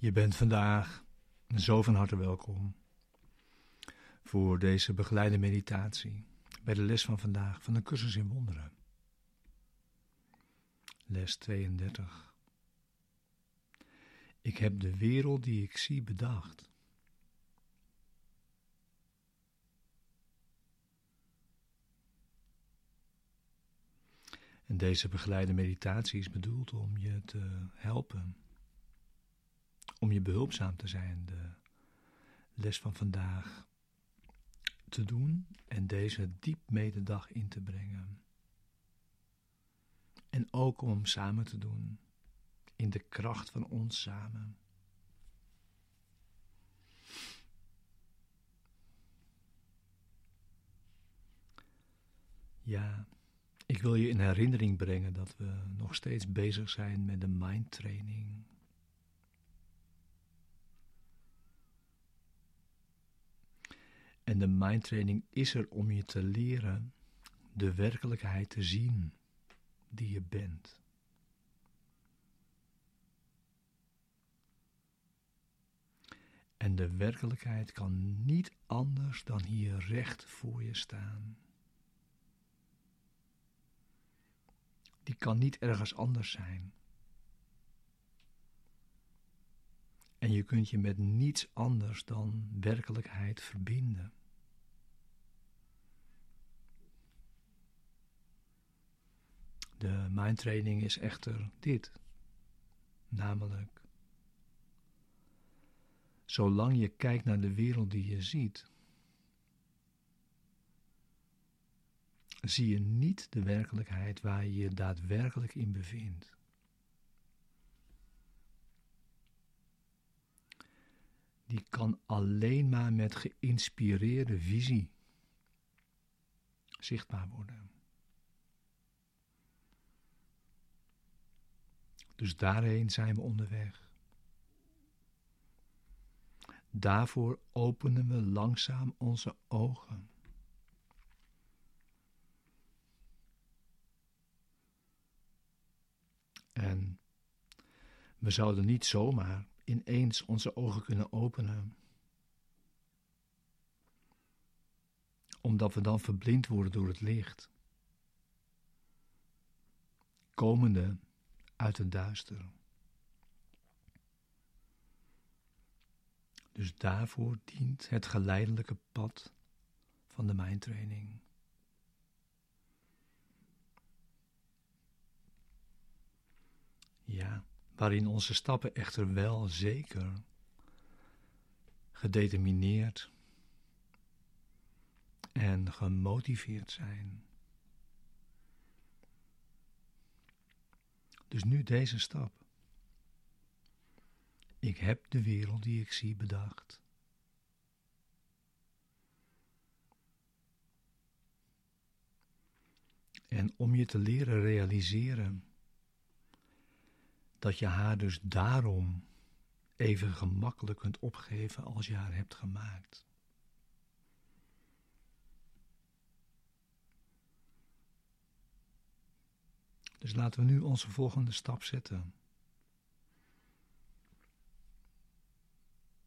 Je bent vandaag zo van harte welkom voor deze begeleide meditatie bij de les van vandaag van de cursus in wonderen. Les 32. Ik heb de wereld die ik zie bedacht. En deze begeleide meditatie is bedoeld om je te helpen om je behulpzaam te zijn, de les van vandaag te doen en deze diep mededag in te brengen. En ook om samen te doen in de kracht van ons samen. Ja, ik wil je in herinnering brengen dat we nog steeds bezig zijn met de mindtraining. En de mindtraining is er om je te leren de werkelijkheid te zien die je bent. En de werkelijkheid kan niet anders dan hier recht voor je staan. Die kan niet ergens anders zijn. En je kunt je met niets anders dan werkelijkheid verbinden. De mindtraining is echter dit, namelijk, zolang je kijkt naar de wereld die je ziet, zie je niet de werkelijkheid waar je je daadwerkelijk in bevindt. Die kan alleen maar met geïnspireerde visie zichtbaar worden. Dus daarheen zijn we onderweg. Daarvoor openen we langzaam onze ogen. En we zouden niet zomaar ineens onze ogen kunnen openen. Omdat we dan verblind worden door het licht. Komende uit het duister. Dus daarvoor dient het geleidelijke pad van de mijntraining. Ja, waarin onze stappen echter wel zeker gedetermineerd en gemotiveerd zijn. Dus nu deze stap. Ik heb de wereld die ik zie bedacht. En om je te leren realiseren dat je haar dus daarom even gemakkelijk kunt opgeven als je haar hebt gemaakt. Dus laten we nu onze volgende stap zetten.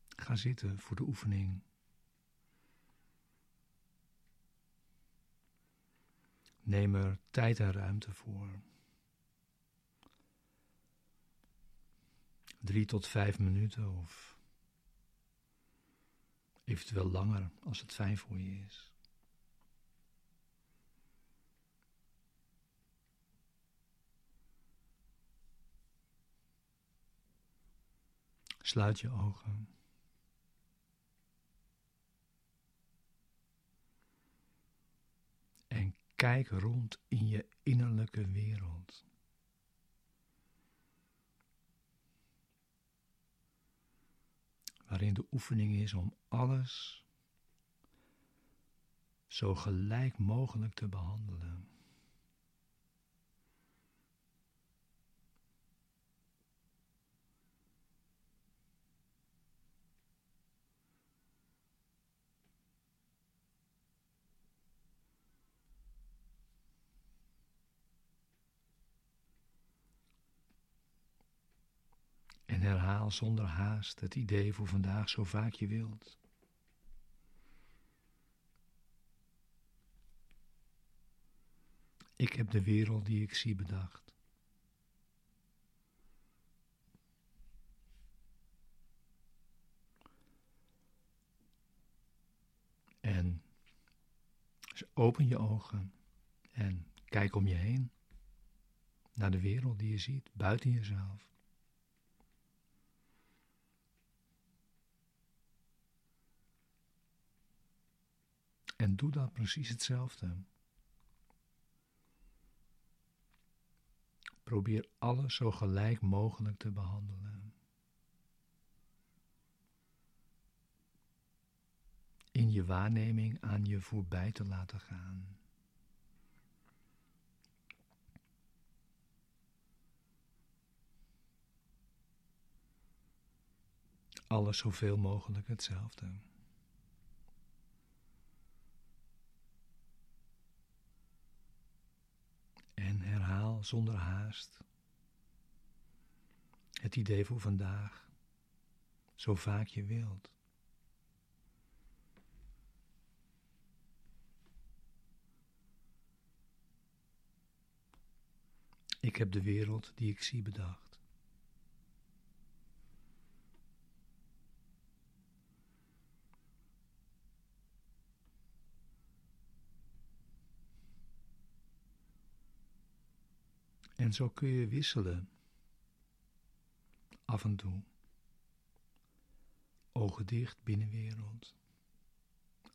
Ga zitten voor de oefening. Neem er tijd en ruimte voor. Drie tot vijf minuten of eventueel langer als het fijn voor je is. Sluit je ogen. En kijk rond in je innerlijke wereld. Waarin de oefening is om alles zo gelijk mogelijk te behandelen. En herhaal zonder haast het idee voor vandaag zo vaak je wilt. Ik heb de wereld die ik zie bedacht. En open je ogen en kijk om je heen naar de wereld die je ziet buiten jezelf. En doe dan precies hetzelfde. Probeer alles zo gelijk mogelijk te behandelen. In je waarneming aan je voorbij te laten gaan. Alles zoveel mogelijk hetzelfde. En herhaal zonder haast het idee voor vandaag, zo vaak je wilt. Ik heb de wereld die ik zie bedacht. En zo kun je wisselen. Af en toe. Ogen dicht, binnenwereld.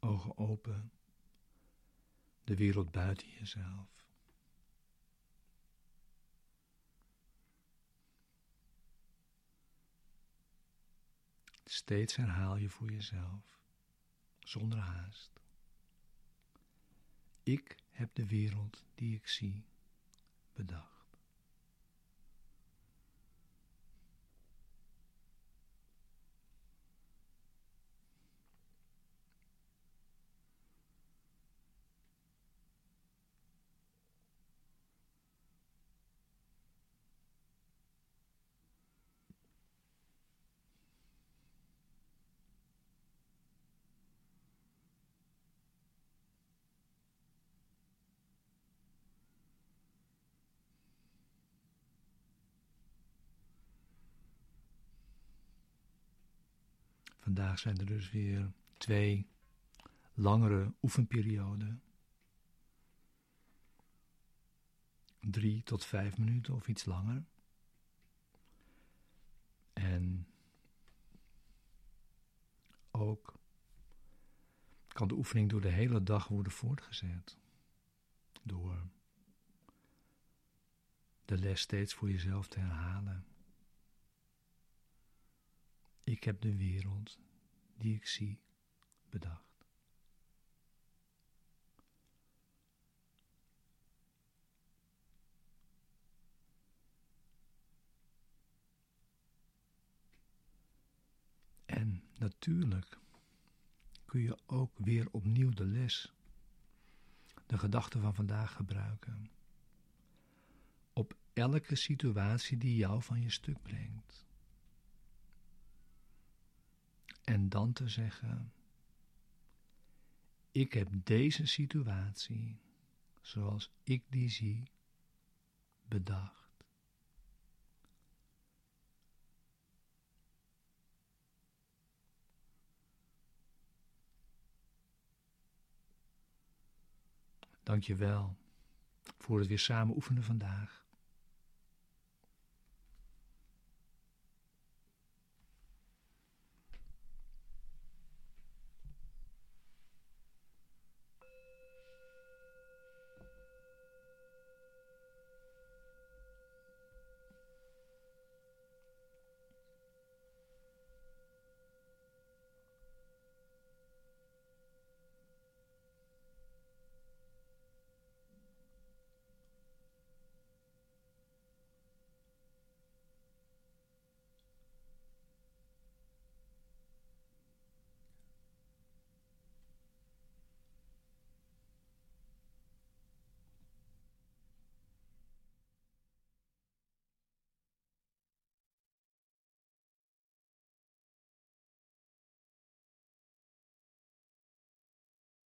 Ogen open. De wereld buiten jezelf. Steeds herhaal je voor jezelf, zonder haast. Ik heb de wereld die ik zie bedacht. Vandaag zijn er dus weer twee langere oefenperioden. Drie tot vijf minuten of iets langer. En ook kan de oefening door de hele dag worden voortgezet. Door de les steeds voor jezelf te herhalen. Ik heb de wereld die ik zie bedacht. En natuurlijk kun je ook weer opnieuw de les, de gedachte van vandaag gebruiken. Op elke situatie die jou van je stuk brengt. Dan te zeggen: Ik heb deze situatie, zoals ik die zie, bedacht. Dank je wel voor het weer samen oefenen vandaag.